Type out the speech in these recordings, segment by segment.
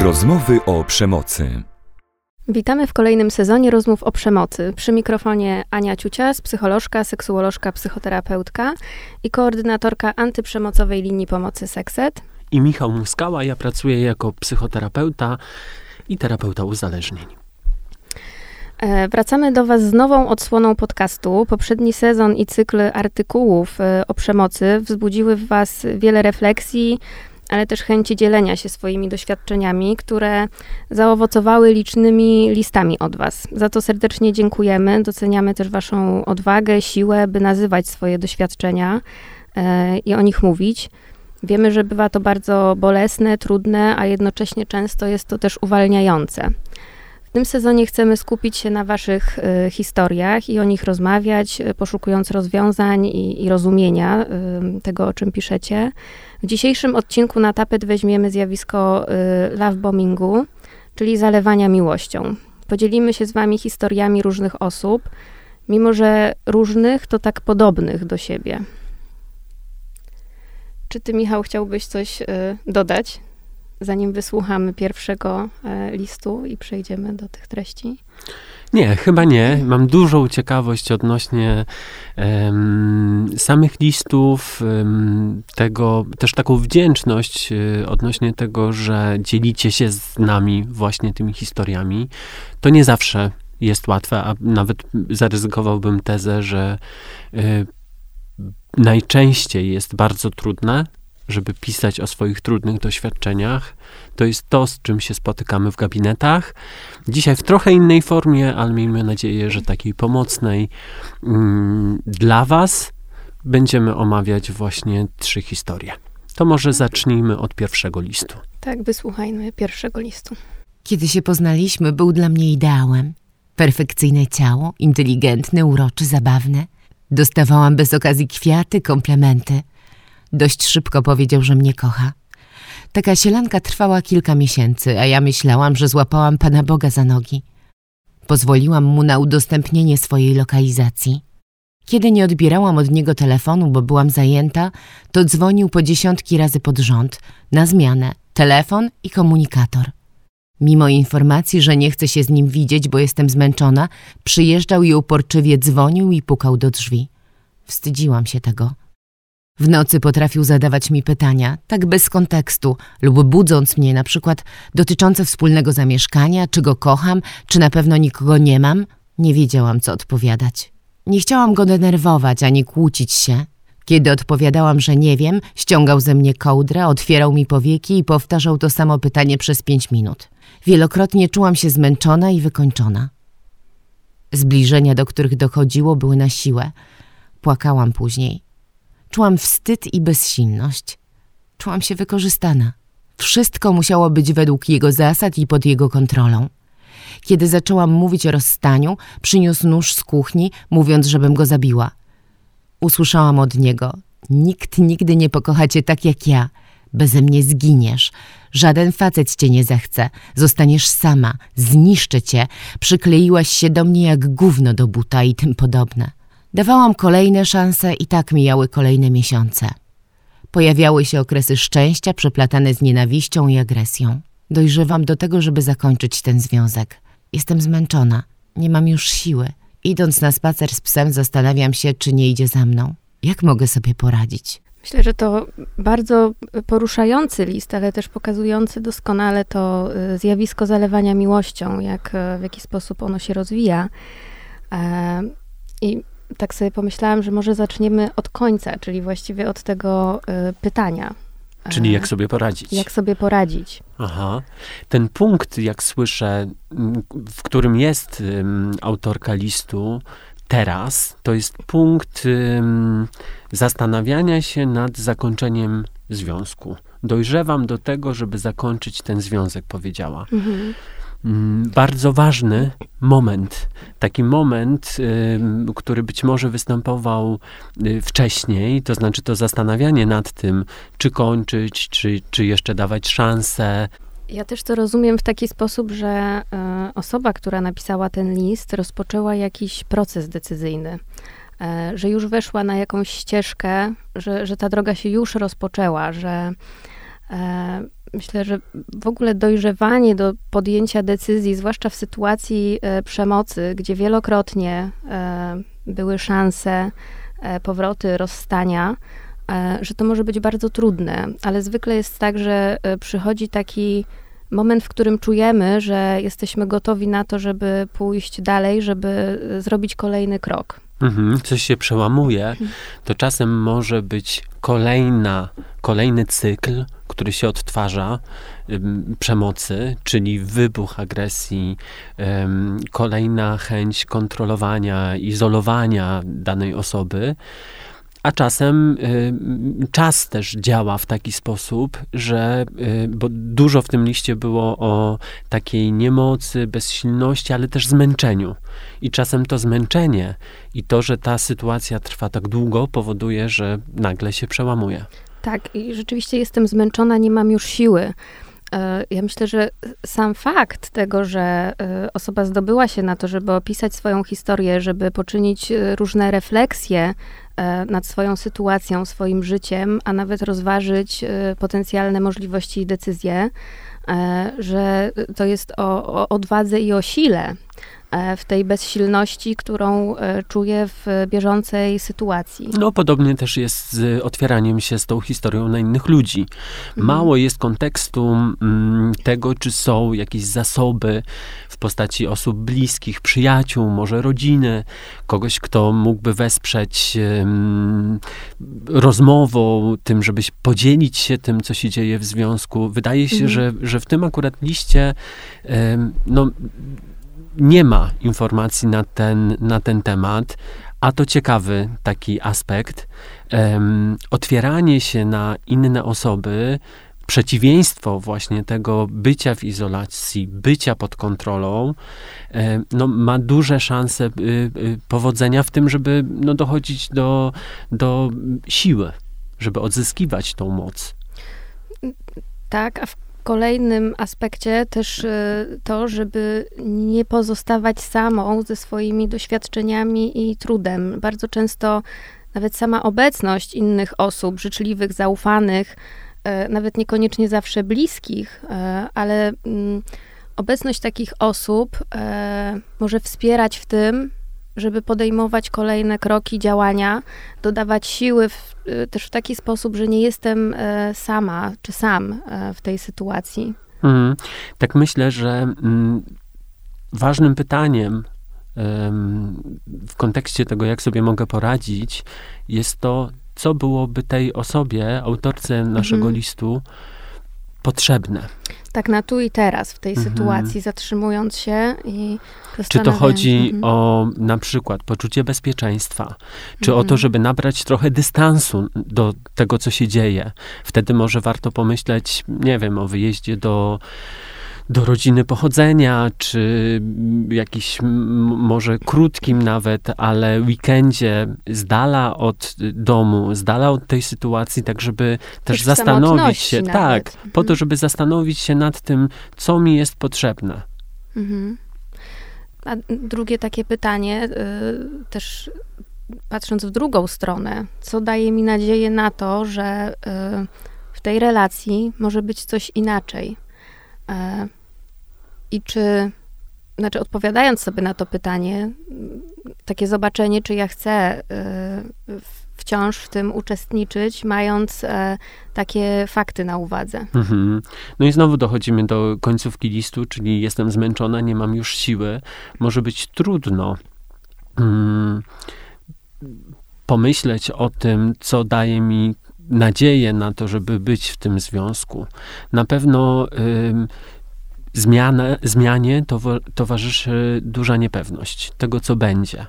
Rozmowy o przemocy. Witamy w kolejnym sezonie rozmów o przemocy. Przy mikrofonie Ania Ciucias, psycholożka, seksuolożka, psychoterapeutka i koordynatorka antyprzemocowej linii pomocy Sekset. I Michał Muskała, ja pracuję jako psychoterapeuta i terapeuta uzależnień. E, wracamy do Was z nową odsłoną podcastu. Poprzedni sezon i cykl artykułów e, o przemocy wzbudziły w Was wiele refleksji, ale też chęci dzielenia się swoimi doświadczeniami, które zaowocowały licznymi listami od Was. Za to serdecznie dziękujemy. Doceniamy też Waszą odwagę, siłę, by nazywać swoje doświadczenia e, i o nich mówić. Wiemy, że bywa to bardzo bolesne, trudne, a jednocześnie często jest to też uwalniające. W tym sezonie chcemy skupić się na Waszych y, historiach i o nich rozmawiać, y, poszukując rozwiązań i, i rozumienia tego, o czym piszecie. W dzisiejszym odcinku na tapet weźmiemy zjawisko y, lovebombingu, czyli zalewania miłością. Podzielimy się z Wami historiami różnych osób, mimo że różnych, to tak podobnych do siebie. Czy Ty, Michał, chciałbyś coś dodać? Zanim wysłuchamy pierwszego e, listu i przejdziemy do tych treści? Nie, chyba nie. Mam dużą ciekawość odnośnie um, samych listów, um, tego, też taką wdzięczność um, odnośnie tego, że dzielicie się z nami właśnie tymi historiami. To nie zawsze jest łatwe, a nawet zaryzykowałbym tezę, że y, najczęściej jest bardzo trudne, żeby pisać o swoich trudnych doświadczeniach. To jest to, z czym się spotykamy w gabinetach. Dzisiaj w trochę innej formie, ale miejmy nadzieję, że takiej pomocnej mm, dla Was. Będziemy omawiać właśnie trzy historie. To może zacznijmy od pierwszego listu. Tak, wysłuchajmy pierwszego listu. Kiedy się poznaliśmy, był dla mnie ideałem. Perfekcyjne ciało, inteligentne, uroczy, zabawne. Dostawałam bez okazji kwiaty, komplementy – Dość szybko powiedział, że mnie kocha. Taka sielanka trwała kilka miesięcy, a ja myślałam, że złapałam Pana Boga za nogi. Pozwoliłam mu na udostępnienie swojej lokalizacji. Kiedy nie odbierałam od niego telefonu, bo byłam zajęta, to dzwonił po dziesiątki razy pod rząd, na zmianę, telefon i komunikator. Mimo informacji, że nie chce się z nim widzieć, bo jestem zmęczona, przyjeżdżał i uporczywie dzwonił i pukał do drzwi. Wstydziłam się tego. W nocy potrafił zadawać mi pytania, tak bez kontekstu, lub budząc mnie na przykład dotyczące wspólnego zamieszkania, czy go kocham, czy na pewno nikogo nie mam. Nie wiedziałam, co odpowiadać. Nie chciałam go denerwować ani kłócić się. Kiedy odpowiadałam, że nie wiem, ściągał ze mnie kołdrę, otwierał mi powieki i powtarzał to samo pytanie przez pięć minut. Wielokrotnie czułam się zmęczona i wykończona. Zbliżenia, do których dochodziło, były na siłę. Płakałam później. Czułam wstyd i bezsilność. Czułam się wykorzystana. Wszystko musiało być według jego zasad i pod jego kontrolą. Kiedy zaczęłam mówić o rozstaniu, przyniósł nóż z kuchni, mówiąc, żebym go zabiła. Usłyszałam od niego: Nikt nigdy nie pokocha cię tak jak ja. Beze mnie zginiesz. Żaden facet cię nie zechce. Zostaniesz sama. Zniszczę cię. Przykleiłaś się do mnie jak gówno do buta i tym podobne. Dawałam kolejne szanse i tak mijały kolejne miesiące. Pojawiały się okresy szczęścia przeplatane z nienawiścią i agresją. Dojrzewam do tego, żeby zakończyć ten związek. Jestem zmęczona, nie mam już siły. Idąc na spacer z psem zastanawiam się, czy nie idzie za mną. Jak mogę sobie poradzić? Myślę, że to bardzo poruszający list, ale też pokazujący doskonale to y, zjawisko zalewania miłością, jak, y, w jaki sposób ono się rozwija. E, I tak sobie pomyślałam, że może zaczniemy od końca, czyli właściwie od tego y, pytania. Czyli jak sobie poradzić. Jak sobie poradzić. Aha. Ten punkt, jak słyszę, w którym jest um, autorka listu teraz, to jest punkt um, zastanawiania się nad zakończeniem związku. Dojrzewam do tego, żeby zakończyć ten związek, powiedziała. Mhm. Mm, bardzo ważny moment. Taki moment, który być może występował y, wcześniej, to znaczy to zastanawianie nad tym, czy kończyć, czy, czy jeszcze dawać szansę. Ja też to rozumiem w taki sposób, że e, osoba, która napisała ten list, rozpoczęła jakiś proces decyzyjny e, że już weszła na jakąś ścieżkę, że, że ta droga się już rozpoczęła, że e, myślę, że w ogóle dojrzewanie do podjęcia decyzji, zwłaszcza w sytuacji e, przemocy, gdzie wielokrotnie e, były szanse, e, powroty, rozstania, że to może być bardzo trudne, ale zwykle jest tak, że przychodzi taki moment, w którym czujemy, że jesteśmy gotowi na to, żeby pójść dalej, żeby zrobić kolejny krok. Mhm, coś się przełamuje, to czasem może być kolejna, kolejny cykl, który się odtwarza przemocy, czyli wybuch agresji, kolejna chęć kontrolowania, izolowania danej osoby. A czasem y, czas też działa w taki sposób, że, y, bo dużo w tym liście było o takiej niemocy, bezsilności, ale też zmęczeniu. I czasem to zmęczenie i to, że ta sytuacja trwa tak długo, powoduje, że nagle się przełamuje. Tak, i rzeczywiście jestem zmęczona, nie mam już siły. E, Ja myślę, że sam fakt tego, że e, osoba zdobyła się na to, żeby opisać swoją historię, żeby poczynić e, różne refleksje nad swoją sytuacją, swoim życiem, a nawet rozważyć e, potencjalne możliwości i decyzje, e, że to jest o, o odwadze i o sile e, w tej bezsilności, którą e, czuję w bieżącej sytuacji. No, podobnie też jest z otwieraniem się z tą historią na innych ludzi. Mało jest kontekstu mm, tego, czy są jakieś zasoby w postaci osób bliskich, przyjaciół, może rodziny, kogoś, kto mógłby wesprzeć rozmową, tym, żeby podzielić się tym, co się dzieje w związku. Wydaje się, Mhm. że, że w tym akurat liście no, nie ma informacji na ten, na ten temat, a to ciekawy taki aspekt. Em, otwieranie się na inne osoby, przeciwieństwo właśnie tego bycia w izolacji, bycia pod kontrolą, no, ma duże szanse y, y, powodzenia w tym, żeby no, dochodzić do, do siły, żeby odzyskiwać tą moc. Tak, a w kolejnym aspekcie też y, to, żeby nie pozostawać samą ze swoimi doświadczeniami i trudem. Bardzo często nawet sama obecność innych osób, życzliwych, zaufanych, y, nawet niekoniecznie zawsze bliskich, y, ale mm, obecność takich osób może wspierać w tym, żeby podejmować kolejne kroki, działania, dodawać siły w, y, też w taki sposób, że nie jestem e, sama czy sam e, w tej sytuacji. Mhm. Tak myślę, że mm, ważnym pytaniem em, w kontekście tego, jak sobie mogę poradzić, jest to, co byłoby tej osobie, autorce naszego Mhm. listu, potrzebne. Tak na tu i teraz w tej Mhm. sytuacji, zatrzymując się i Czy to chodzi Mhm. o na przykład poczucie bezpieczeństwa, czy o to, Mhm. żeby nabrać trochę dystansu do tego, co się dzieje. Wtedy może warto pomyśleć, nie wiem, o wyjeździe do, do rodziny pochodzenia, czy jakiś może krótkim nawet, ale weekendzie z dala od domu, z dala od tej sytuacji, tak żeby też zastanowić się, nawet. tak, po to, Mhm. żeby zastanowić się nad tym, co mi jest potrzebne. Mhm. A drugie takie pytanie, y, też patrząc w drugą stronę, co daje mi nadzieję na to, że y, w tej relacji może być coś inaczej? E, I czy, znaczy odpowiadając sobie na to pytanie, takie zobaczenie, czy ja chcę y, wciąż w tym uczestniczyć, mając e, takie fakty na uwadze. Mhm. No i znowu dochodzimy do końcówki listu, czyli jestem zmęczona, nie mam już siły. Może być trudno mm, pomyśleć o tym, co daje mi nadzieję na to, żeby być w tym związku. Na pewno ym, zmianę, zmianie towa- towarzyszy duża niepewność tego, co będzie,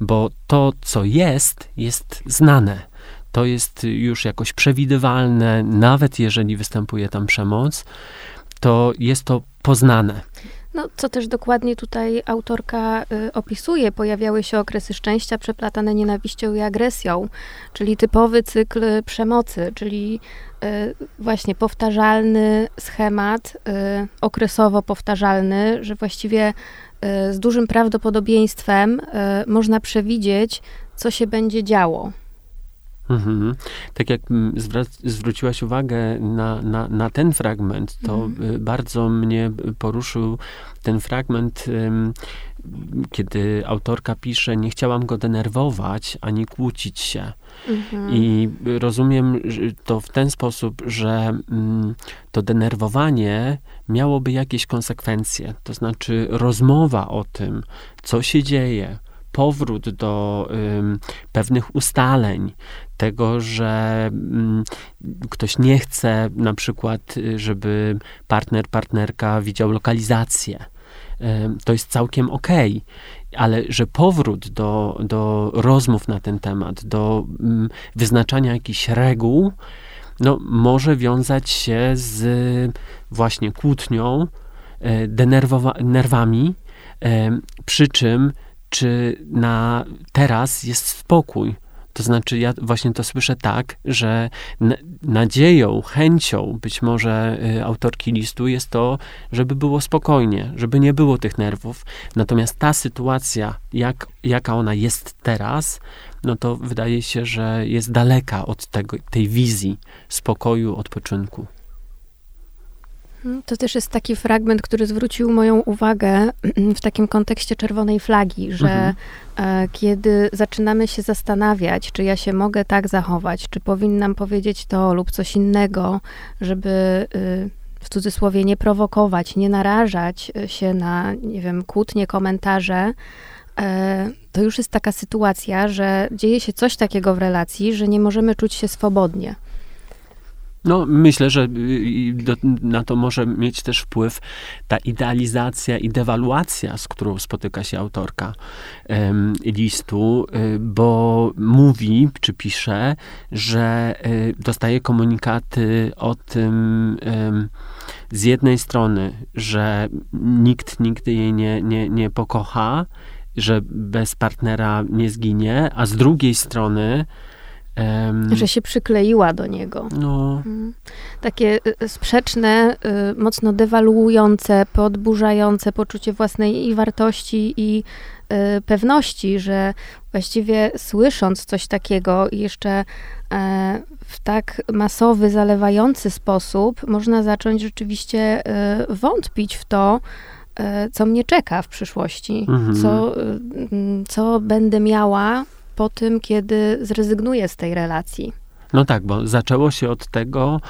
bo to, co jest, jest znane to jest już jakoś przewidywalne, nawet jeżeli występuje tam przemoc, to jest to poznane. No, co też dokładnie tutaj autorka y, opisuje, pojawiały się okresy szczęścia przeplatane nienawiścią i agresją, czyli typowy cykl przemocy, czyli y, właśnie powtarzalny schemat, y, okresowo powtarzalny, że właściwie y, z dużym prawdopodobieństwem y, można przewidzieć, co się będzie działo. Mhm. Tak jak mm, zwróciłaś uwagę na, na, na ten fragment, to Mhm. y, bardzo mnie poruszył ten fragment, kiedy autorka pisze, nie chciałam go denerwować ani kłócić się. Mhm. I rozumiem to w ten sposób, że mm, to denerwowanie miałoby jakieś konsekwencje. To znaczy rozmowa o tym, co się dzieje, powrót do pewnych ustaleń, tego, że mm, ktoś nie chce na przykład, y, żeby partner, partnerka widział lokalizację. To jest całkiem okej, ale że powrót do, do rozmów na ten temat, do mm, wyznaczania jakichś reguł, no, może wiązać się z właśnie kłótnią, e, denerwowa- nerwami, e, przy czym czy na teraz jest spokój. To znaczy, ja właśnie to słyszę tak, że nadzieją, chęcią być może y, autorki listu jest to, żeby było spokojnie, żeby nie było tych nerwów. Natomiast ta sytuacja, jak, jaka ona jest teraz, no to wydaje się, że jest daleka od tego, tej wizji spokoju, odpoczynku. To też jest taki fragment, który zwrócił moją uwagę w takim kontekście czerwonej flagi, że Mhm. e, kiedy zaczynamy się zastanawiać, czy ja się mogę tak zachować, czy powinnam powiedzieć to lub coś innego, żeby y, w cudzysłowie nie prowokować, nie narażać y, się na, nie wiem, kłótnie, komentarze, e, to już jest taka sytuacja, że dzieje się coś takiego w relacji, że nie możemy czuć się swobodnie. No, myślę, że y, na to może mieć też wpływ ta idealizacja i dewaluacja, z którą spotyka się autorka em, listu, y, bo mówi, czy pisze, że y, dostaje komunikaty o tym em, z jednej strony, że nikt nigdy jej nie, nie, nie pokocha, że bez partnera nie zginie, a z drugiej strony em, Że się przykleiła do niego. no, takie y, sprzeczne, y, mocno dewaluujące, podburzające poczucie własnej i wartości i y, pewności, że właściwie słysząc coś takiego i jeszcze e, w tak masowy, zalewający sposób, można zacząć rzeczywiście y, wątpić w to, y, co mnie czeka w przyszłości, Mhm. co, y, mm, co będę miała po tym, kiedy zrezygnuję z tej relacji. No tak, bo zaczęło się od tego,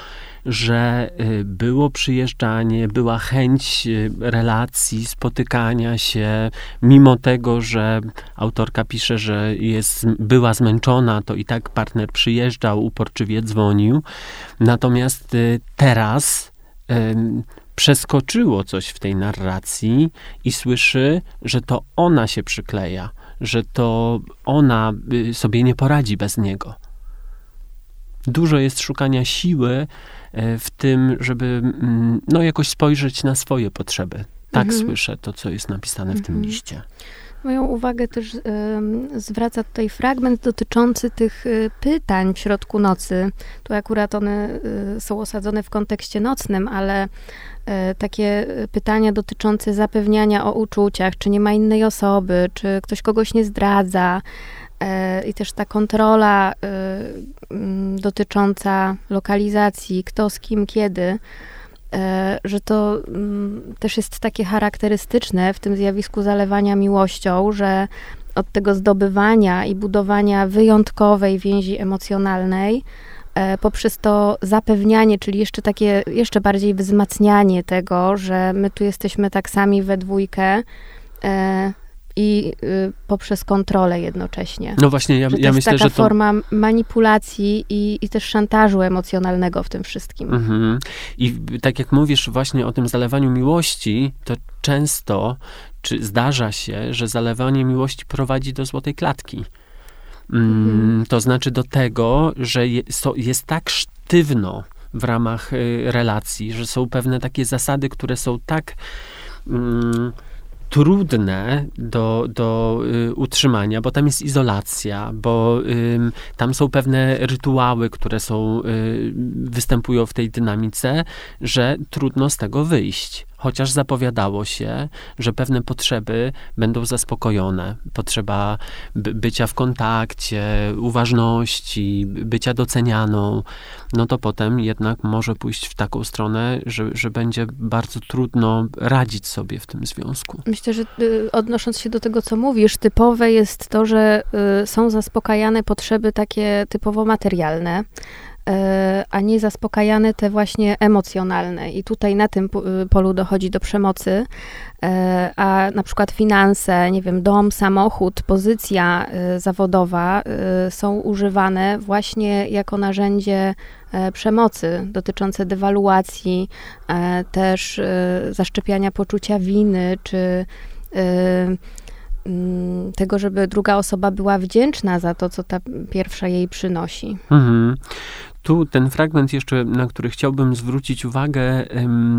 że y, było przyjeżdżanie, była chęć y, relacji, spotykania się, mimo tego, że autorka pisze, że jest, była zmęczona, to i tak partner przyjeżdżał, uporczywie dzwonił. Natomiast y, teraz przeskoczyło coś w tej narracji i słyszy, że to ona się przykleja, że to ona y, sobie nie poradzi bez niego dużo jest szukania siły e, w tym, żeby mm, no, jakoś spojrzeć na swoje potrzeby. Tak Mhm. słyszę to, co jest napisane w tym Mhm. liście. Moją uwagę też em, zwraca tutaj fragment dotyczący tych y, pytań w środku nocy. Tu akurat one y, są osadzone w kontekście nocnym, ale y, takie y, pytania dotyczące zapewniania o uczuciach, czy nie ma innej osoby, czy ktoś kogoś nie zdradza. e, I też ta kontrola y, dotycząca lokalizacji, kto z kim, kiedy e, że to mm, też jest takie charakterystyczne w tym zjawisku zalewania miłością, że od tego zdobywania i budowania wyjątkowej więzi emocjonalnej, e, poprzez to zapewnianie, czyli jeszcze takie, jeszcze bardziej wzmacnianie tego, że my tu jesteśmy tak sami we dwójkę e, i y, poprzez kontrolę jednocześnie. No właśnie, ja, że to ja jest myślę, taka że to... forma manipulacji i, i też szantażu emocjonalnego w tym wszystkim. Mhm. I tak jak mówisz właśnie o tym zalewaniu miłości, to często, czy zdarza się, że zalewanie miłości prowadzi do złotej klatki. Mm, Mhm. To znaczy do tego, że je, so, jest tak sztywno w ramach y, relacji, że są pewne takie zasady, które są tak mm, trudne do, do y, utrzymania, bo tam jest izolacja, bo ym, tam są pewne rytuały, które są, y, występują w tej dynamice, że trudno z tego wyjść. Chociaż zapowiadało się, że pewne potrzeby będą zaspokojone. Potrzeba by, bycia w kontakcie, uważności, bycia docenianą, no to potem jednak może pójść w taką stronę, że, że będzie bardzo trudno radzić sobie w tym związku. Myślę, że y, odnosząc się do tego, co mówisz, typowe jest to, że y, są zaspokajane potrzeby takie typowo materialne. E, a nie zaspokajane te właśnie emocjonalne. I tutaj na tym y, polu dochodzi do przemocy, e, a na przykład finanse, nie wiem, dom, samochód, pozycja y, zawodowa y, są używane właśnie jako narzędzie e, przemocy dotyczące dewaluacji, też zaszczepiania poczucia winy, czy tego, żeby druga osoba była wdzięczna za to, co ta pierwsza jej przynosi. Mhm. Tu ten fragment jeszcze, na który chciałbym zwrócić uwagę,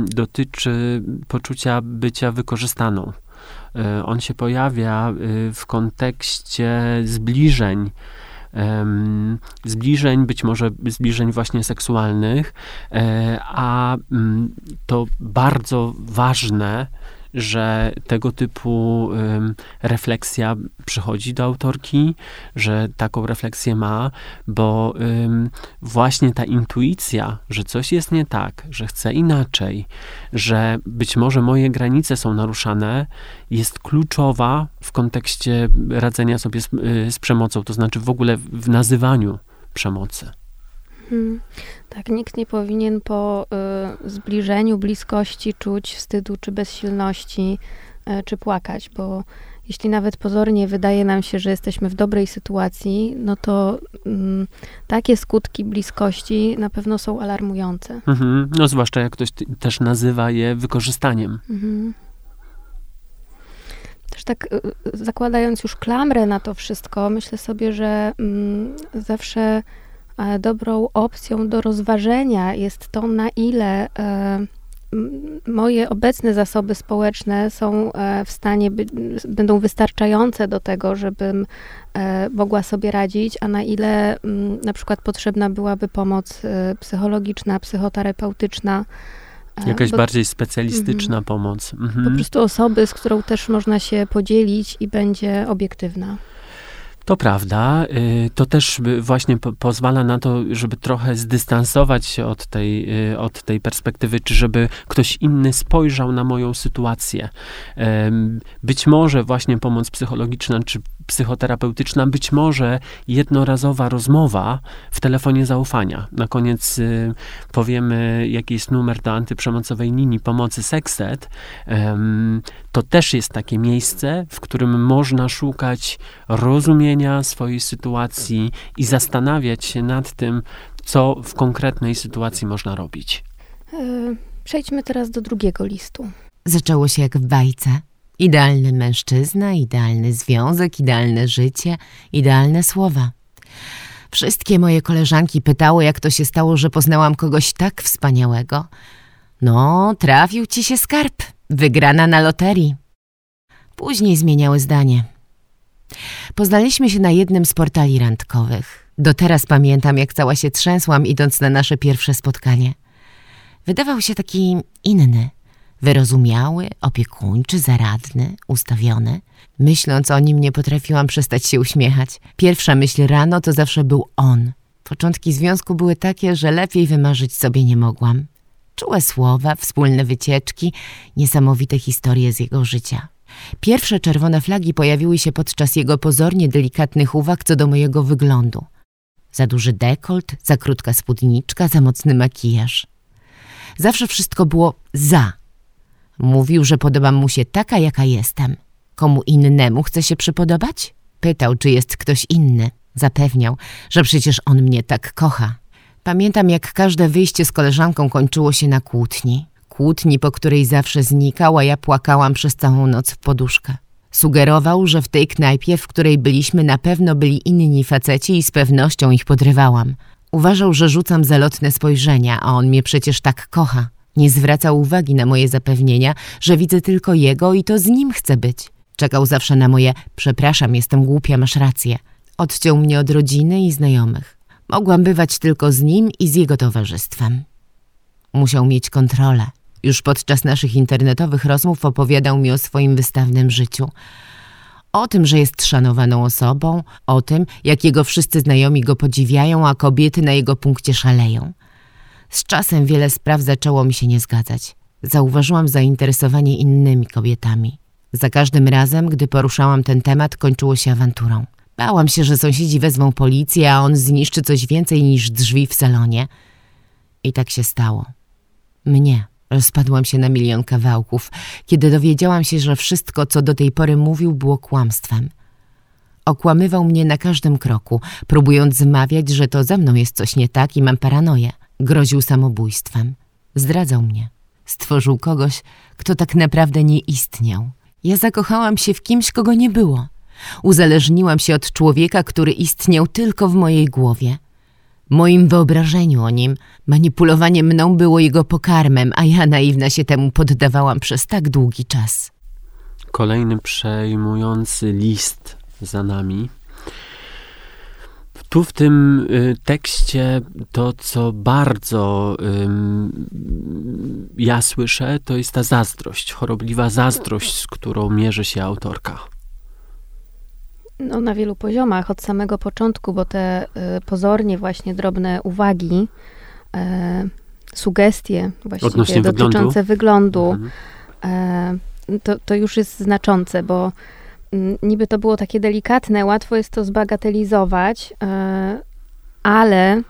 dotyczy poczucia bycia wykorzystaną. E, on się pojawia y, w kontekście zbliżeń zbliżeń, być może zbliżeń właśnie seksualnych, e, a mm, to bardzo ważne że tego typu refleksja przychodzi do autorki, że taką refleksję ma, bo właśnie ta intuicja, że coś jest nie tak, że chcę inaczej, że być może moje granice są naruszane, jest kluczowa w kontekście radzenia sobie z, y, z przemocą, to znaczy w ogóle w nazywaniu przemocy. Hmm. Tak, nikt nie powinien po y, zbliżeniu, bliskości czuć wstydu czy bezsilności, y, czy płakać, bo jeśli nawet pozornie wydaje nam się, że jesteśmy w dobrej sytuacji, no to y, takie skutki bliskości na pewno są alarmujące. Mhm. No zwłaszcza jak ktoś też nazywa je wykorzystaniem. Mhm. Też tak y, zakładając już klamrę na to wszystko, myślę sobie, że mm, zawsze dobrą opcją do rozważenia jest to, na ile e, moje obecne zasoby społeczne są e, w stanie, by, będą wystarczające do tego, żebym e, mogła sobie radzić, a na ile na przykład potrzebna byłaby pomoc psychologiczna, psychoterapeutyczna. Jakaś bo, bardziej specjalistyczna mm, pomoc. Mhm. Po prostu osoby, z którą też można się podzielić i będzie obiektywna. To prawda. Y, to też właśnie pozwala na to, żeby trochę zdystansować się od tej, y, od tej perspektywy, czy żeby ktoś inny spojrzał na moją sytuację. Być może właśnie pomoc psychologiczna czy psychoterapeutyczna, być może jednorazowa rozmowa w telefonie zaufania. Na koniec y, powiemy, jaki jest numer do antyprzemocowej linii pomocy Sextet. To też jest takie miejsce, w którym można szukać rozumienia swojej sytuacji i zastanawiać się nad tym, co w konkretnej sytuacji można robić. E, przejdźmy teraz do drugiego listu. Zaczęło się jak w bajce. Idealny mężczyzna, idealny związek, idealne życie, idealne słowa. Wszystkie moje koleżanki pytały, jak to się stało, że poznałam kogoś tak wspaniałego. No, trafił ci się skarb, wygrana na loterii. Później zmieniały zdanie. Poznaliśmy się na jednym z portali randkowych. Do teraz pamiętam, jak cała się trzęsłam, idąc na nasze pierwsze spotkanie. Wydawał się taki inny, wyrozumiały, opiekuńczy, zaradny, ustawiony. Myśląc o nim, nie potrafiłam przestać się uśmiechać. Pierwsza myśl rano to zawsze był on. Początki związku były takie, że lepiej wymarzyć sobie nie mogłam. Czułe słowa, wspólne wycieczki, niesamowite historie z jego życia. Pierwsze czerwone flagi pojawiły się podczas jego pozornie delikatnych uwag co do mojego wyglądu. Za duży dekolt, za krótka spódniczka, za mocny makijaż. Zawsze wszystko było za. Mówił, że podobam mu się taka, jaka jestem. Komu innemu chce się przypodobać? Pytał, czy jest ktoś inny. Zapewniał, że przecież on mnie tak kocha. Pamiętam, jak każde wyjście z koleżanką kończyło się na kłótni. Kłótni, po której zawsze znikał, a ja płakałam przez całą noc w poduszkę. Sugerował, że w tej knajpie, w której byliśmy, na pewno byli inni faceci i z pewnością ich podrywałam. Uważał, że rzucam zalotne spojrzenia, a on mnie przecież tak kocha. Nie zwracał uwagi na moje zapewnienia, że widzę tylko jego i to z nim chcę być. Czekał zawsze na moje przepraszam, jestem głupia, masz rację. Odciął mnie od rodziny i znajomych. Mogłam bywać tylko z nim i z jego towarzystwem. Musiał mieć kontrolę. Już podczas naszych internetowych rozmów opowiadał mi o swoim wystawnym życiu. O tym, że jest szanowaną osobą, o tym, jak jego wszyscy znajomi go podziwiają, a kobiety na jego punkcie szaleją. Z czasem wiele spraw zaczęło mi się nie zgadzać. Zauważyłam zainteresowanie innymi kobietami. Za każdym razem, gdy poruszałam ten temat, kończyło się awanturą. Bałam się, że sąsiedzi wezmą policję, a on zniszczy coś więcej niż drzwi w salonie. I tak się stało. Mnie. Rozpadłam się na milion kawałków, kiedy dowiedziałam się, że wszystko, co do tej pory mówił, było kłamstwem. Okłamywał mnie na każdym kroku, próbując zmawiać, że to ze mną jest coś nie tak i mam paranoję. Groził samobójstwem. Zdradzał mnie. Stworzył kogoś, kto tak naprawdę nie istniał. Ja zakochałam się w kimś, kogo nie było. Uzależniłam się od człowieka, który istniał tylko w mojej głowie. Moim wyobrażeniu o nim manipulowanie mną było jego pokarmem, a ja naiwna się temu poddawałam przez tak długi czas. Kolejny przejmujący list za nami. Tu w tym y, tekście to, co bardzo ja słyszę, to jest ta zazdrość, chorobliwa zazdrość, z którą mierzy się autorka. No, na wielu poziomach, od samego początku, bo te y, pozornie właśnie drobne uwagi, y, sugestie właściwie dotyczące wyglądu, Mhm. e, to, to już jest znaczące, bo niby to było takie delikatne, łatwo jest to zbagatelizować, e, ale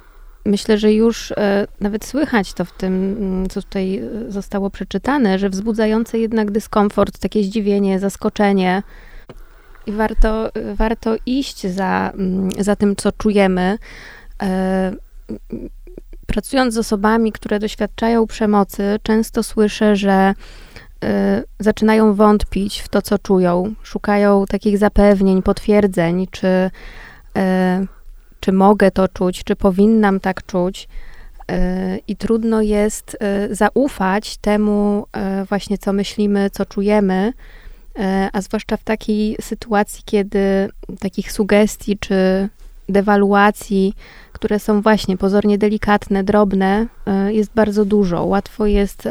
myślę, że już e, nawet słychać to w tym, mm, co tutaj e, zostało przeczytane, że wzbudzające jednak dyskomfort, takie zdziwienie, zaskoczenie. I warto, warto iść za, mm, za tym, co czujemy. Pracując z osobami, które doświadczają przemocy, często słyszę, że zaczynają wątpić w to, co czują. Szukają takich zapewnień, potwierdzeń, czy, y, czy mogę to czuć, czy powinnam tak czuć. Y, I trudno jest y, zaufać temu y, właśnie, co myślimy, co czujemy, y, a zwłaszcza w takiej sytuacji, kiedy takich sugestii czy dewaluacji, które są właśnie pozornie delikatne, drobne, y, jest bardzo dużo. Łatwo jest y,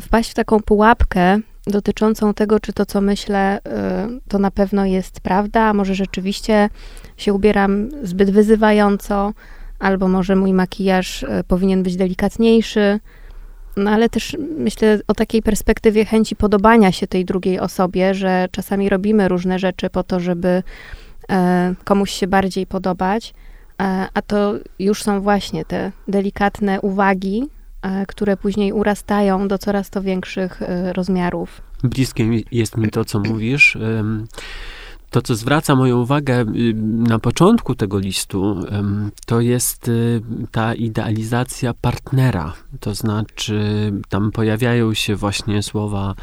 wpaść w taką pułapkę dotyczącą tego, czy to, co myślę, y, to na pewno jest prawda, a może rzeczywiście się ubieram zbyt wyzywająco, albo może mój makijaż y, powinien być delikatniejszy. No ale też myślę o takiej perspektywie chęci podobania się tej drugiej osobie, że czasami robimy różne rzeczy po to, żeby e, komuś się bardziej podobać, e, a to już są właśnie te delikatne uwagi, które później urastają do coraz to większych e, rozmiarów. Bliskie jest mi to, co mówisz. To, co zwraca moją uwagę y, na początku tego listu, to jest y, ta idealizacja partnera. To znaczy, tam pojawiają się właśnie słowa.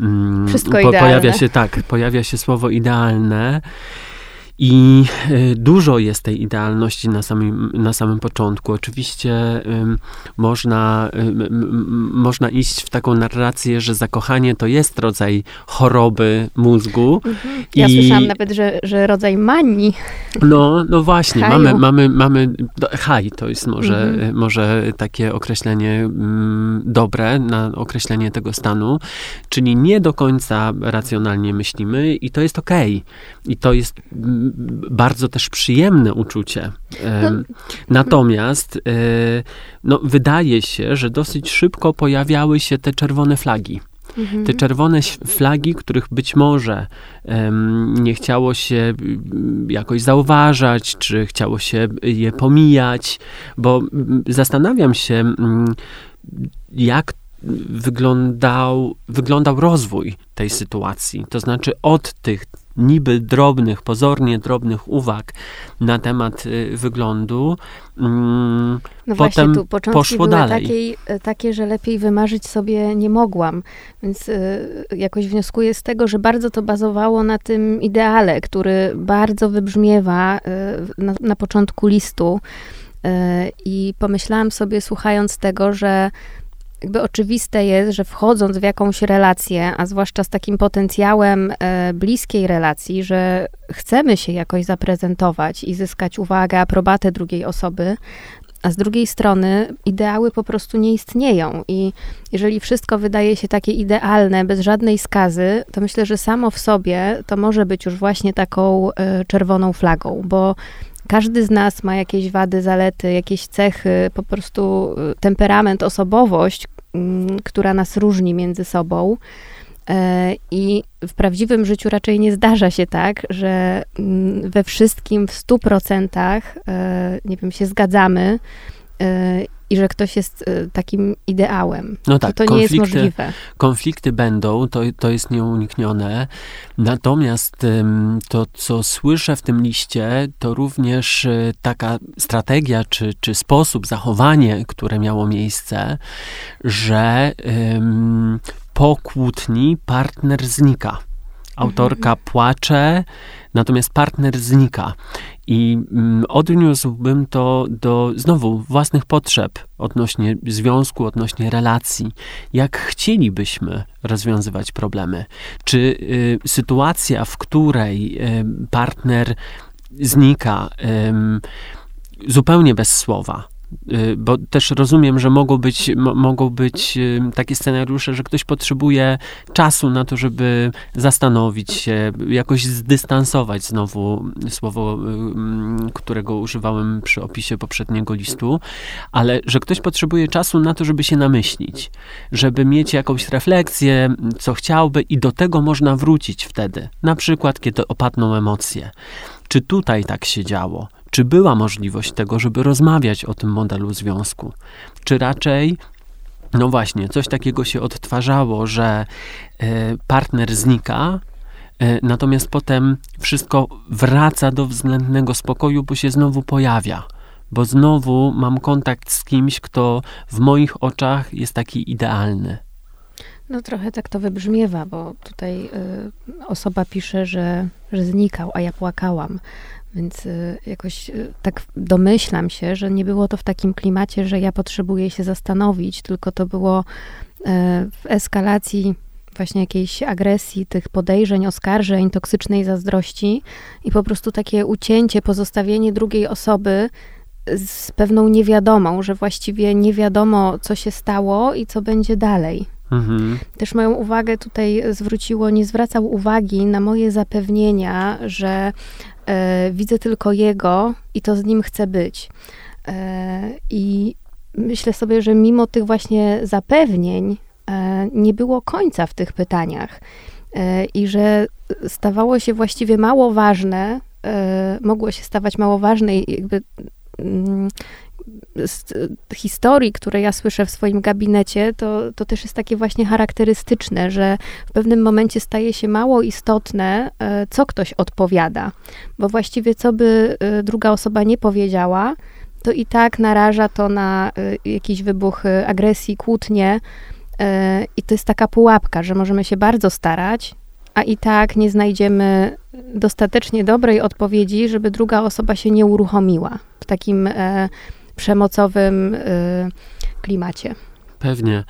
ym, Wszystko Pojawia idealne. się tak, pojawia się słowo idealne. I y, dużo jest tej idealności na samym, na samym początku. Oczywiście ym, można, ym, można iść w taką narrację, że zakochanie to jest rodzaj choroby mózgu. Ja I- słyszałam nawet, że, że rodzaj manii. No, no właśnie, Haju. mamy, mamy, mamy, haj to jest może, Mhm. może takie określenie mm, dobre na określenie tego stanu, czyli nie do końca racjonalnie myślimy i to jest okej. I to jest mm, bardzo też przyjemne uczucie. Em, Natomiast e, no, wydaje się, że dosyć szybko pojawiały się te czerwone flagi. Mhm. Te czerwone flagi, których być może em, nie chciało się jakoś zauważać, czy chciało się je pomijać, bo zastanawiam się, jak wyglądał, wyglądał rozwój tej sytuacji. To znaczy od tych niby drobnych, pozornie drobnych uwag na temat y, wyglądu, mm, No właśnie, potem tu początki poszło były dalej. Takiej, e, takie, że lepiej wymarzyć sobie nie mogłam. Więc y, jakoś wnioskuję z tego, że bardzo to bazowało na tym ideale, który bardzo wybrzmiewa y, na, na początku listu. Y, I pomyślałam sobie, słuchając tego, że jakby oczywiste jest, że wchodząc w jakąś relację, a zwłaszcza z takim potencjałem e, bliskiej relacji, że chcemy się jakoś zaprezentować i zyskać uwagę, aprobatę drugiej osoby, a z drugiej strony ideały po prostu nie istnieją. I jeżeli wszystko wydaje się takie idealne, bez żadnej skazy, to myślę, że samo w sobie to może być już właśnie taką y, czerwoną flagą, bo każdy z nas ma jakieś wady, zalety, jakieś cechy, po prostu y, temperament, osobowość, która nas różni między sobą. E, I w prawdziwym życiu raczej nie zdarza się tak, że mm, we wszystkim w stu procentach, e, nie wiem, się zgadzamy e, i że ktoś jest takim ideałem. No tak, to, to nie jest możliwe. Konflikty będą, to, to jest nieuniknione. Natomiast to, co słyszę w tym liście, to również taka strategia czy, czy sposób, zachowanie, które miało miejsce, że po kłótni partner znika. Autorka mhm. płacze, natomiast partner znika. I mm, odniósłbym to do znowu własnych potrzeb odnośnie związku, odnośnie relacji. Jak chcielibyśmy rozwiązywać problemy? Czy y, sytuacja, w której y, partner znika y, zupełnie bez słowa, bo też rozumiem, że mogą być, mogą być y, takie scenariusze, że ktoś potrzebuje czasu na to, żeby zastanowić się, jakoś zdystansować znowu słowo, y, którego używałem przy opisie poprzedniego listu, ale że ktoś potrzebuje czasu na to, żeby się namyślić, żeby mieć jakąś refleksję, co chciałby i do tego można wrócić wtedy, na przykład kiedy opadną emocje. Czy tutaj tak się działo? Czy była możliwość tego, żeby rozmawiać o tym modelu związku? Czy raczej no właśnie, coś takiego się odtwarzało, że e, partner znika, e, natomiast potem wszystko wraca do względnego spokoju, bo się znowu pojawia. Bo znowu mam kontakt z kimś, kto w moich oczach jest taki idealny. No trochę tak to wybrzmiewa, bo tutaj y, osoba pisze, że, że znikał, a ja płakałam. Więc y, jakoś y, tak domyślam się, że nie było to w takim klimacie, że ja potrzebuję się zastanowić, tylko to było y, w eskalacji właśnie jakiejś agresji, tych podejrzeń, oskarżeń, toksycznej zazdrości i po prostu takie ucięcie, pozostawienie drugiej osoby z pewną niewiadomą, że właściwie nie wiadomo, co się stało i co będzie dalej. Mhm. Też moją uwagę tutaj zwróciło, nie zwracał uwagi na moje zapewnienia, że widzę tylko jego i to z nim chcę być. E, I myślę sobie, że mimo tych właśnie zapewnień e, nie było końca w tych pytaniach e, i że stawało się właściwie mało ważne, e, mogło się stawać mało ważne i jakby mm, z historii, które ja słyszę w swoim gabinecie, to, to też jest takie właśnie charakterystyczne, że w pewnym momencie staje się mało istotne, e, co ktoś odpowiada, bo właściwie co by e, druga osoba nie powiedziała, to i tak naraża to na e, jakiś wybuch agresji, kłótnie. I to jest taka pułapka, że możemy się bardzo starać, a i tak nie znajdziemy dostatecznie dobrej odpowiedzi, żeby druga osoba się nie uruchomiła w takim przemocowym y, klimacie. Pewnie.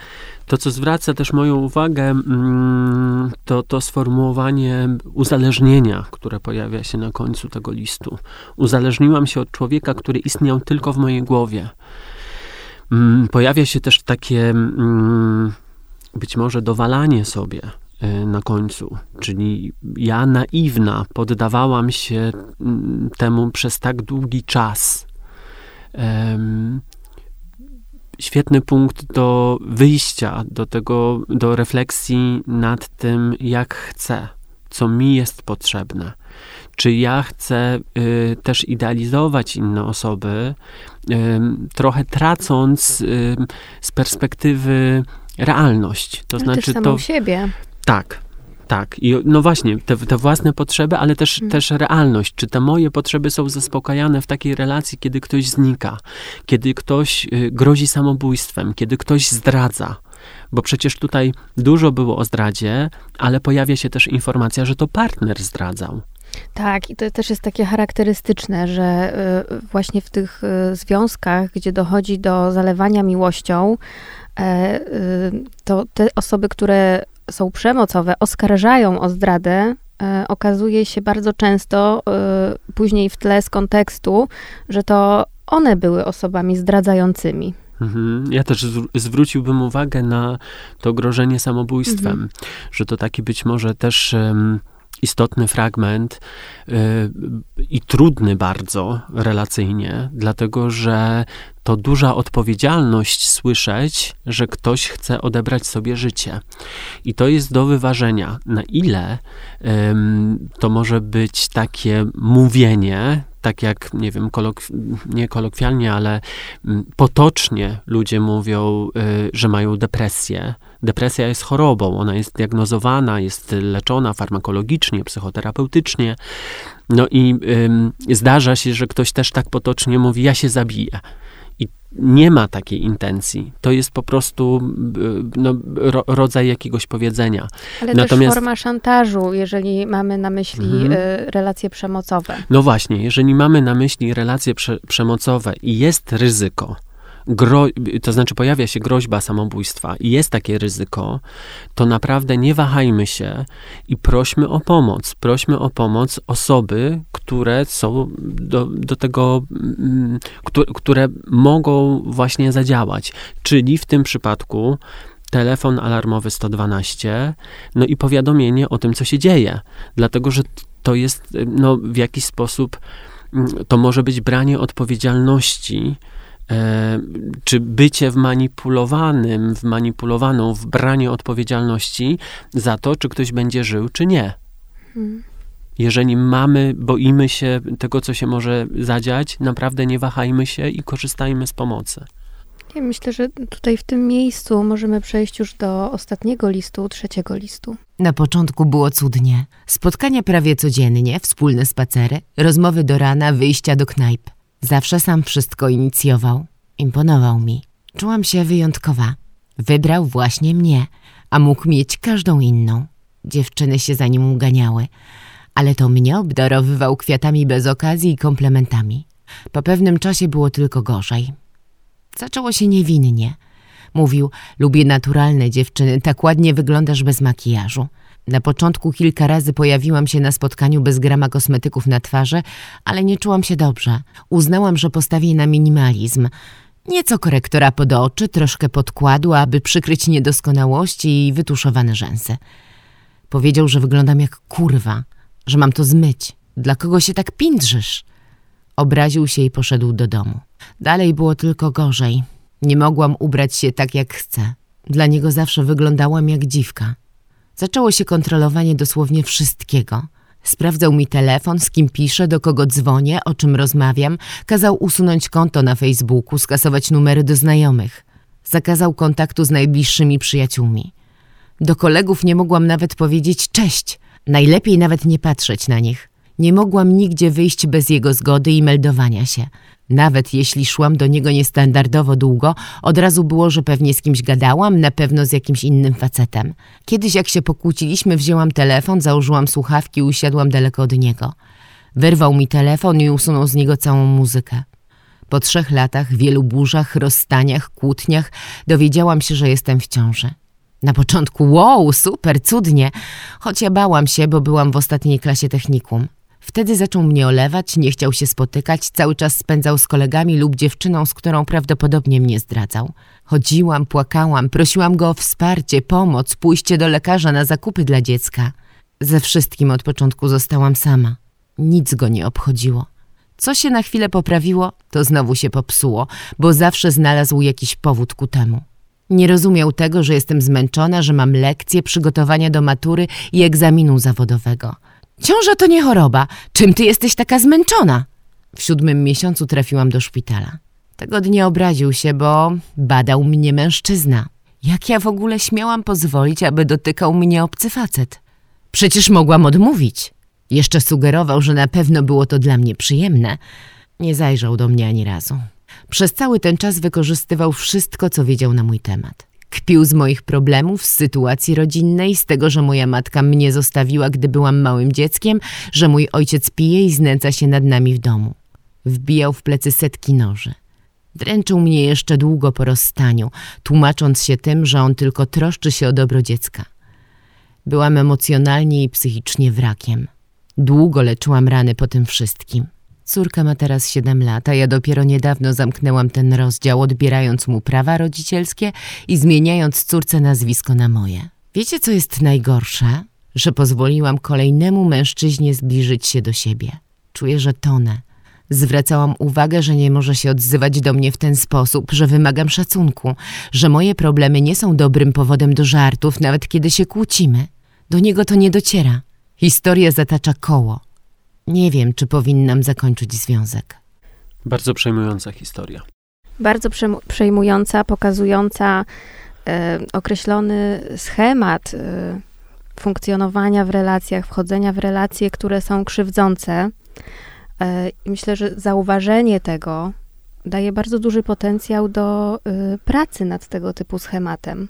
To, co zwraca też moją uwagę, mm, to to sformułowanie uzależnienia, które pojawia się na końcu tego listu. Uzależniłam się od człowieka, który istniał tylko w mojej głowie. Mm, pojawia się też takie mm, być może dowalanie sobie y, na końcu, czyli ja naiwna poddawałam się temu przez tak długi czas świetny punkt do wyjścia, do tego, do refleksji nad tym, jak chcę, co mi jest potrzebne. Czy ja chcę y, też idealizować inne osoby, y, trochę tracąc y, z perspektywy realność. To znaczy to siebie. Tak, tak, i no właśnie, te, te własne potrzeby, ale też, hmm. też realność. Czy te moje potrzeby są zaspokajane w takiej relacji, kiedy ktoś znika, kiedy ktoś y, grozi samobójstwem, kiedy ktoś zdradza? Bo przecież tutaj dużo było o zdradzie, ale pojawia się też informacja, że to partner zdradzał. Tak, i to też jest takie charakterystyczne, że y, właśnie w tych y, związkach, gdzie dochodzi do zalewania miłością, e, to te osoby, które są przemocowe, oskarżają o zdradę, e, okazuje się bardzo często e, później w tle z kontekstu, że to one były osobami zdradzającymi. Mhm. Ja też zw- zwróciłbym uwagę na to grożenie samobójstwem, Mhm. że to taki być może też em, istotny fragment y, i trudny bardzo relacyjnie, dlatego że to duża odpowiedzialność słyszeć, że ktoś chce odebrać sobie życie. I to jest do wyważenia, na ile to może być takie mówienie, tak jak, nie wiem, kolok- nie kolokwialnie, ale mm, potocznie ludzie mówią, y, że mają depresję. Depresja jest chorobą, ona jest diagnozowana, jest leczona farmakologicznie, psychoterapeutycznie. No i zdarza się, że ktoś też tak potocznie mówi, ja się zabiję. I nie ma takiej intencji. To jest po prostu y, no, ro, rodzaj jakiegoś powiedzenia. Ale Natomiast- też forma szantażu, jeżeli mamy na myśli Mhm. y, relacje przemocowe. No właśnie, jeżeli mamy na myśli relacje prze, przemocowe i jest ryzyko, gro, to znaczy pojawia się groźba samobójstwa i jest takie ryzyko, to naprawdę nie wahajmy się i prośmy o pomoc. Prośmy o pomoc osoby, które są do, do tego, mm, które, które mogą właśnie zadziałać. Czyli w tym przypadku telefon alarmowy 112, no i powiadomienie o tym, co się dzieje. Dlatego, że to jest no, w jakiś sposób, mm, to może być branie odpowiedzialności, czy bycie wmanipulowanym, wmanipulowaną w branie odpowiedzialności za to, czy ktoś będzie żył, czy nie. Mhm. Jeżeli mamy, boimy się tego, co się może zadziać, naprawdę nie wahajmy się i korzystajmy z pomocy. Ja myślę, że tutaj w tym miejscu możemy przejść już do ostatniego listu, trzeciego listu. Na początku było cudnie. Spotkania prawie codziennie, wspólne spacery, rozmowy do rana, wyjścia do knajp. Zawsze sam wszystko inicjował. Imponował mi. Czułam się wyjątkowa. Wybrał właśnie mnie, a mógł mieć każdą inną. Dziewczyny się za nim uganiały, ale to mnie obdarowywał kwiatami bez okazji i komplementami. Po pewnym czasie było tylko gorzej. Zaczęło się niewinnie. Mówił, lubię naturalne dziewczyny, tak ładnie wyglądasz bez makijażu. Na początku kilka razy pojawiłam się na spotkaniu bez grama kosmetyków na twarzy, ale nie czułam się dobrze. Uznałam, że postawię na minimalizm. Nieco korektora pod oczy, troszkę podkładu, aby przykryć niedoskonałości i wytuszowane rzęsy. Powiedział, że wyglądam jak kurwa, że mam to zmyć. Dla kogo się tak pindrzysz? Obraził się i poszedł do domu. Dalej było tylko gorzej. Nie mogłam ubrać się tak jak chcę. Dla niego zawsze wyglądałam jak dziwka. Zaczęło się kontrolowanie dosłownie wszystkiego. Sprawdzał mi telefon, z kim piszę, do kogo dzwonię, o czym rozmawiam. Kazał usunąć konto na Facebooku, skasować numery do znajomych. Zakazał kontaktu z najbliższymi przyjaciółmi. Do kolegów nie mogłam nawet powiedzieć cześć. Najlepiej nawet nie patrzeć na nich. Nie mogłam nigdzie wyjść bez jego zgody i meldowania się. Nawet jeśli szłam do niego niestandardowo długo, od razu było, że pewnie z kimś gadałam, na pewno z jakimś innym facetem. Kiedyś jak się pokłóciliśmy, wzięłam telefon, założyłam słuchawki i usiadłam daleko od niego. Wyrwał mi telefon i usunął z niego całą muzykę. Po trzech latach, wielu burzach, rozstaniach, kłótniach dowiedziałam się, że jestem w ciąży. Na początku, wow, super, cudnie, choć ja bałam się, bo byłam w ostatniej klasie technikum. Wtedy zaczął mnie olewać, nie chciał się spotykać, cały czas spędzał z kolegami lub dziewczyną, z którą prawdopodobnie mnie zdradzał. Chodziłam, płakałam, prosiłam go o wsparcie, pomoc, pójście do lekarza na zakupy dla dziecka. Ze wszystkim od początku zostałam sama. Nic go nie obchodziło. Co się na chwilę poprawiło, to znowu się popsuło, bo zawsze znalazł jakiś powód ku temu. Nie rozumiał tego, że jestem zmęczona, że mam lekcje, przygotowania do matury i egzaminu zawodowego. Ciąża to nie choroba. Czym ty jesteś taka zmęczona? W siódmym miesiącu trafiłam do szpitala. Tego dnia obraził się, bo badał mnie mężczyzna. Jak ja w ogóle śmiałam pozwolić, aby dotykał mnie obcy facet? Przecież mogłam odmówić. Jeszcze sugerował, że na pewno było to dla mnie przyjemne. Nie zajrzał do mnie ani razu. Przez cały ten czas wykorzystywał wszystko, co wiedział na mój temat. Kpił z moich problemów, z sytuacji rodzinnej, z tego, że moja matka mnie zostawiła, gdy byłam małym dzieckiem, że mój ojciec pije i znęca się nad nami w domu. Wbijał w plecy setki noży. Dręczył mnie jeszcze długo po rozstaniu, tłumacząc się tym, że on tylko troszczy się o dobro dziecka. Byłam emocjonalnie i psychicznie wrakiem. Długo leczyłam rany po tym wszystkim. Córka ma teraz 7 lat, a ja dopiero niedawno zamknęłam ten rozdział, odbierając mu prawa rodzicielskie i zmieniając córce nazwisko na moje. Wiecie, co jest najgorsze? Że pozwoliłam kolejnemu mężczyźnie zbliżyć się do siebie. Czuję, że tonę. Zwracałam uwagę, że nie może się odzywać do mnie w ten sposób, że wymagam szacunku, że moje problemy nie są dobrym powodem do żartów, nawet kiedy się kłócimy. Do niego to nie dociera. Historia zatacza koło. Nie wiem, czy powinnam zakończyć związek. Bardzo przejmująca historia. Bardzo przejmująca, pokazująca e, określony schemat e, funkcjonowania w relacjach, wchodzenia w relacje, które są krzywdzące. E, I myślę, że zauważenie tego daje bardzo duży potencjał do pracy nad tego typu schematem.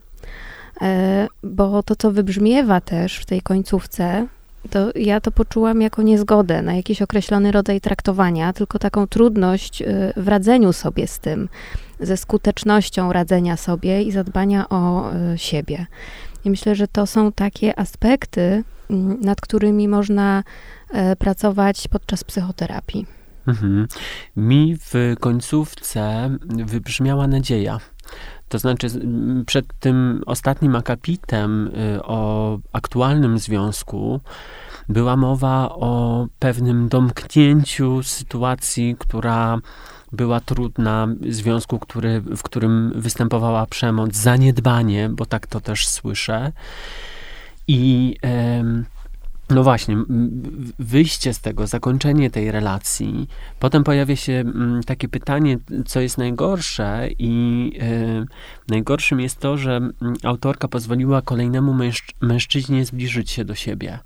Bo to, co wybrzmiewa też w tej końcówce, to ja to poczułam jako niezgodę na jakiś określony rodzaj traktowania, tylko taką trudność e, w radzeniu sobie z tym, ze skutecznością radzenia sobie i zadbania o e, siebie. I myślę, że to są takie aspekty, m, nad którymi można e, pracować podczas psychoterapii. Mhm. Mi w końcówce wybrzmiała nadzieja. To znaczy, przed tym ostatnim akapitem y, o aktualnym związku była mowa o pewnym domknięciu sytuacji, która była trudna, związku, który, w którym występowała przemoc, zaniedbanie, bo tak to też słyszę. I em, no właśnie, wyjście z tego, zakończenie tej relacji. Potem pojawia się takie pytanie, co jest najgorsze, i e, najgorszym jest to, że autorka pozwoliła kolejnemu mężcz- mężczyźnie zbliżyć się do siebie.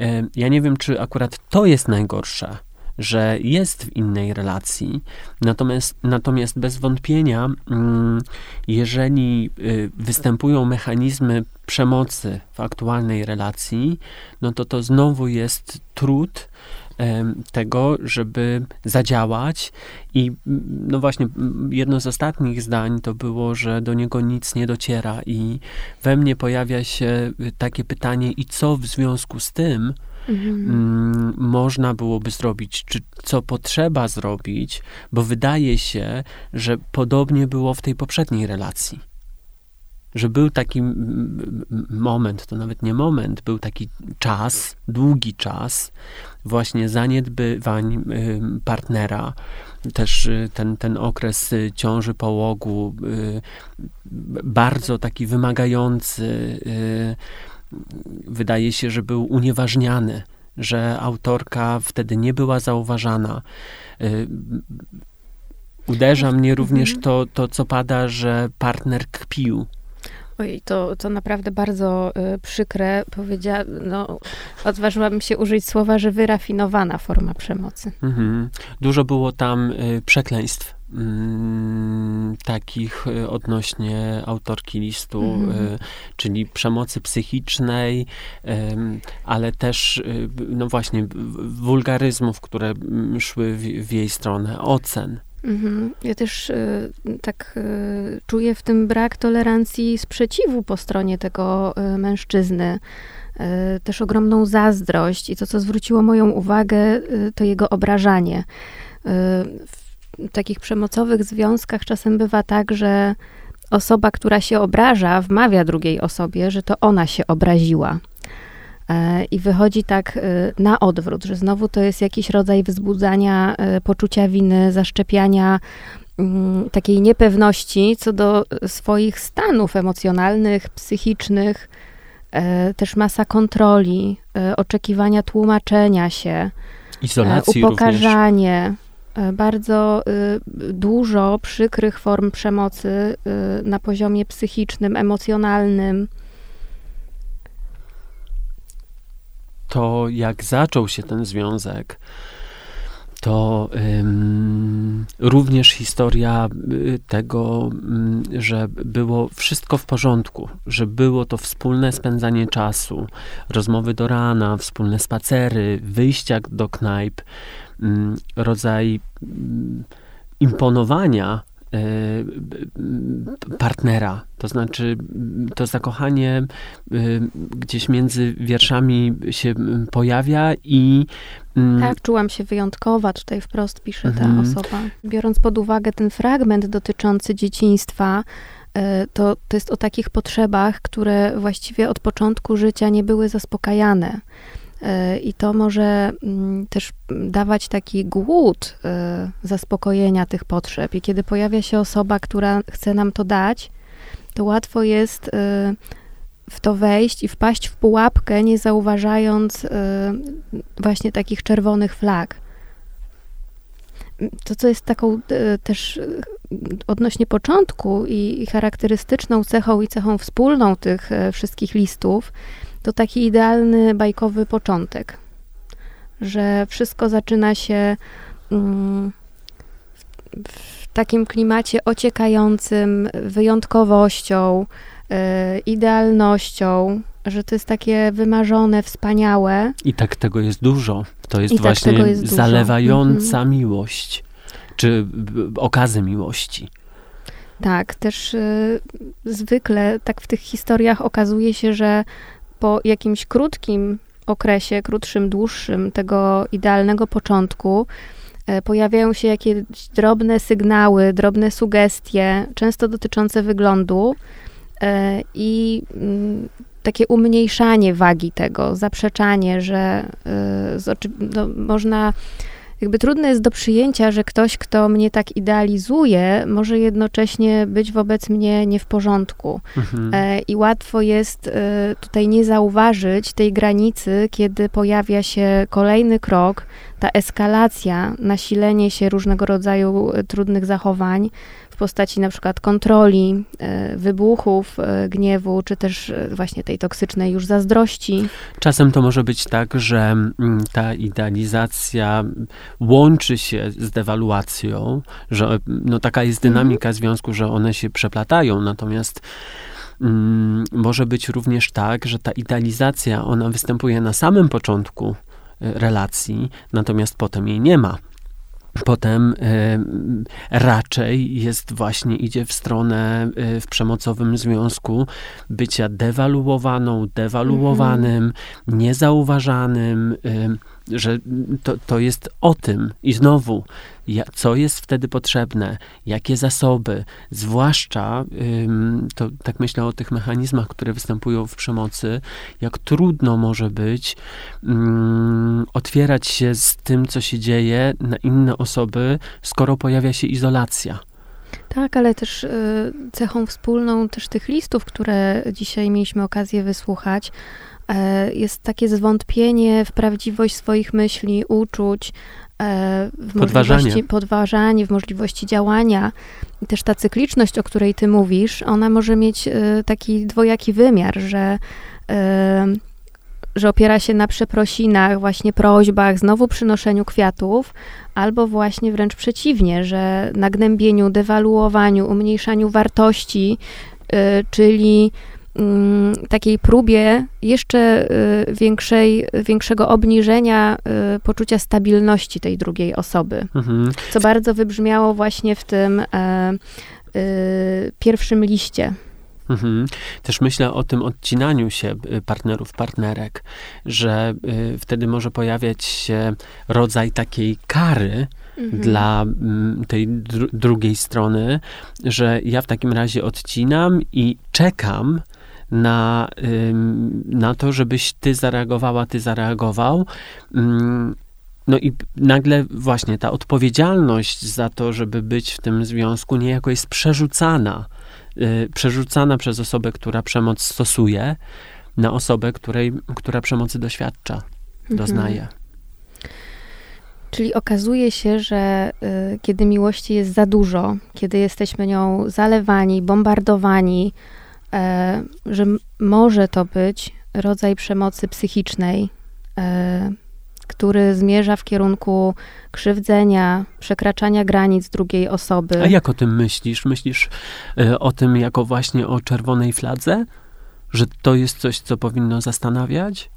E, ja nie wiem, czy akurat to jest najgorsze, że jest w innej relacji, natomiast, natomiast bez wątpienia, mm, jeżeli y, występują mechanizmy przemocy w aktualnej relacji, no to to znowu jest trud tego, żeby zadziałać. I mm, no właśnie mm, jedno z ostatnich zdań to było, że do niego nic nie dociera i we mnie pojawia się y, takie pytanie i co w związku z tym mm, można byłoby zrobić, czy co potrzeba zrobić, bo wydaje się, że podobnie było w tej poprzedniej relacji. Że był taki moment, to nawet nie moment, był taki czas, długi czas właśnie zaniedbywań ym, partnera, też y, ten, ten okres y, ciąży, połogu, y, bardzo taki wymagający, y, wydaje się, że był unieważniany, że autorka wtedy nie była zauważana. Y, Uderza mnie również to, to, co pada, że partner kpił. Ojej, to, to naprawdę bardzo y, przykre. Powiedziała, no, odważyłabym się użyć słowa, że wyrafinowana forma przemocy. Mhm. Dużo było tam y, przekleństw. Mm, takich y, odnośnie autorki listu, Mhm. y, czyli przemocy psychicznej, ale też, y, no właśnie, wulgaryzmów, które mm, szły w, w jej stronę, ocen. Mhm. Ja też y, tak y, czuję w tym brak tolerancji sprzeciwu po stronie tego y, mężczyzny. Też ogromną zazdrość i to, co zwróciło moją uwagę, to jego obrażanie. Takich przemocowych związkach czasem bywa tak, że osoba, która się obraża, wmawia drugiej osobie, że to ona się obraziła. E, I wychodzi tak e, na odwrót, że znowu to jest jakiś rodzaj wzbudzania e, poczucia winy, zaszczepiania mm, takiej niepewności co do swoich stanów emocjonalnych, psychicznych, też masa kontroli, oczekiwania tłumaczenia się, Izolacji również. upokarzanie. e, Bardzo y, dużo przykrych form przemocy y, na poziomie psychicznym, emocjonalnym. to jak zaczął się ten związek, to ym, również historia y, tego, ym, że było wszystko w porządku, że było to wspólne spędzanie czasu, rozmowy do rana, wspólne spacery, wyjścia do knajp, rodzaj ym, imponowania partnera. To znaczy, to zakochanie gdzieś między wierszami się pojawia i. Tak, czułam się wyjątkowa, tutaj wprost pisze ta Mhm. osoba. Biorąc pod uwagę ten fragment dotyczący dzieciństwa, e, to, to jest o takich potrzebach, które właściwie od początku życia nie były zaspokajane. E, I to może mm, też dawać taki głód e, zaspokojenia tych potrzeb. I kiedy pojawia się osoba, która chce nam to dać, to łatwo jest e, w to wejść i wpaść w pułapkę, nie zauważając właśnie takich czerwonych flag. To, co jest taką też odnośnie początku i, charakterystyczną cechą i cechą wspólną tych wszystkich listów, to taki idealny bajkowy początek, że wszystko zaczyna się mm, w, takim klimacie ociekającym wyjątkowością, e, idealnością, że to jest takie wymarzone, wspaniałe. I tak tego jest dużo. To jest I tak właśnie tego jest zalewająca Mhm. miłość, czy b- okazy miłości. Tak, też y, zwykle tak w tych historiach okazuje się, że po jakimś krótkim okresie, krótszym, dłuższym tego idealnego początku, e, pojawiają się jakieś drobne sygnały, drobne sugestie, często dotyczące wyglądu e, i mm, takie umniejszanie wagi tego, zaprzeczanie, że oczy, no, można jakby trudne jest do przyjęcia, że ktoś, kto mnie tak idealizuje, może jednocześnie być wobec mnie nie w porządku. Mhm. E, I łatwo jest e, tutaj nie zauważyć tej granicy, kiedy pojawia się kolejny krok, ta eskalacja, nasilenie się różnego rodzaju e, trudnych zachowań w postaci na przykład kontroli, e, wybuchów e, gniewu, czy też e, właśnie tej toksycznej już zazdrości. Czasem to może być tak, że mm, ta idealizacja łączy się z dewaluacją, że no, taka jest dynamika związku, że one się przeplatają, natomiast mm, może być również tak, że ta idealizacja, ona występuje na samym początku relacji, natomiast potem jej nie ma. Potem y, raczej jest właśnie, idzie w stronę y, w przemocowym związku bycia dewaluowaną, dewaluowanym, niezauważanym, y, że to, to jest o tym. I znowu, ja, co jest wtedy potrzebne, jakie zasoby, zwłaszcza, ym, to tak myślę o tych mechanizmach, które występują w przemocy, jak trudno może być ym, otwierać się z tym, co się dzieje na inne osoby, skoro pojawia się izolacja. Tak, ale też y, cechą wspólną też tych listów, które dzisiaj mieliśmy okazję wysłuchać, jest takie zwątpienie w prawdziwość swoich myśli, uczuć, e, w Podważanie. możliwości podważanie, w możliwości działania. I też ta cykliczność, o której ty mówisz, ona może mieć y, taki dwojaki wymiar, że że opiera się na przeprosinach, właśnie prośbach, znowu przynoszeniu kwiatów, albo właśnie wręcz przeciwnie, że na gnębieniu, dewaluowaniu, umniejszaniu wartości, czyli takiej próbie jeszcze y, większej, większego obniżenia y, poczucia stabilności tej drugiej osoby, Mhm. co bardzo wybrzmiało właśnie w tym e, y, pierwszym liście. Mhm. Też myślę o tym odcinaniu się partnerów, partnerek, że wtedy może pojawiać się rodzaj takiej kary Mhm. dla mm, tej dru- drugiej strony, że ja w takim razie odcinam i czekam na, na to, żebyś ty zareagowała, ty zareagował. Ym, no i nagle właśnie ta odpowiedzialność za to, żeby być w tym związku, niejako jest przerzucana. y, Przerzucana przez osobę, która przemoc stosuje, na osobę, której, która przemocy doświadcza, Mhm. doznaje. Czyli okazuje się, że y, kiedy miłości jest za dużo, kiedy jesteśmy nią zalewani, bombardowani, e, że może to być rodzaj przemocy psychicznej, e, który zmierza w kierunku krzywdzenia, przekraczania granic drugiej osoby. A jak o tym myślisz? Myślisz y, o tym jako właśnie o czerwonej fladze? Że to jest coś, co powinno zastanawiać?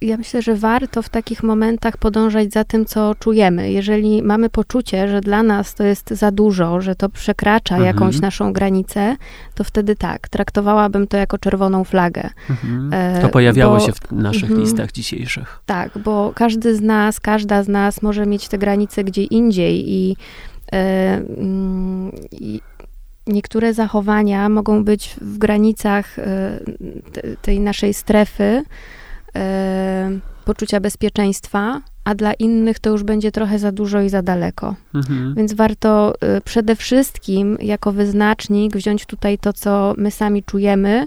Ja myślę, że warto w takich momentach podążać za tym, co czujemy. Jeżeli mamy poczucie, że dla nas to jest za dużo, że to przekracza Mhm. jakąś naszą granicę, to wtedy tak, traktowałabym to jako czerwoną flagę. Mhm. E, To pojawiało bo- się w naszych Mhm. listach dzisiejszych. Tak, bo każdy z nas, każda z nas może mieć te granice gdzie indziej i, e, mm, i niektóre zachowania mogą być w granicach e, te- tej naszej strefy poczucia bezpieczeństwa, a dla innych to już będzie trochę za dużo i za daleko. Mhm. Więc warto e, przede wszystkim jako wyznacznik wziąć tutaj to, co my sami czujemy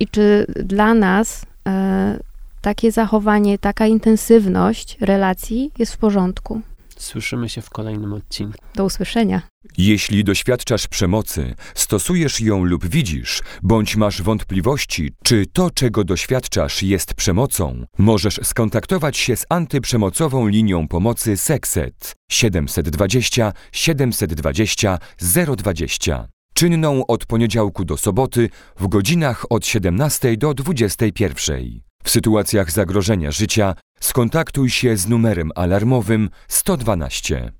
i czy dla nas e, takie zachowanie, taka intensywność relacji jest w porządku. Słyszymy się w kolejnym odcinku. Do usłyszenia. Jeśli doświadczasz przemocy, stosujesz ją lub widzisz, bądź masz wątpliwości, czy to, czego doświadczasz, jest przemocą, możesz skontaktować się z antyprzemocową linią pomocy Sekset 720 720 020. Czynną od poniedziałku do soboty w godzinach od 17 do 21. W sytuacjach zagrożenia życia skontaktuj się z numerem alarmowym 112.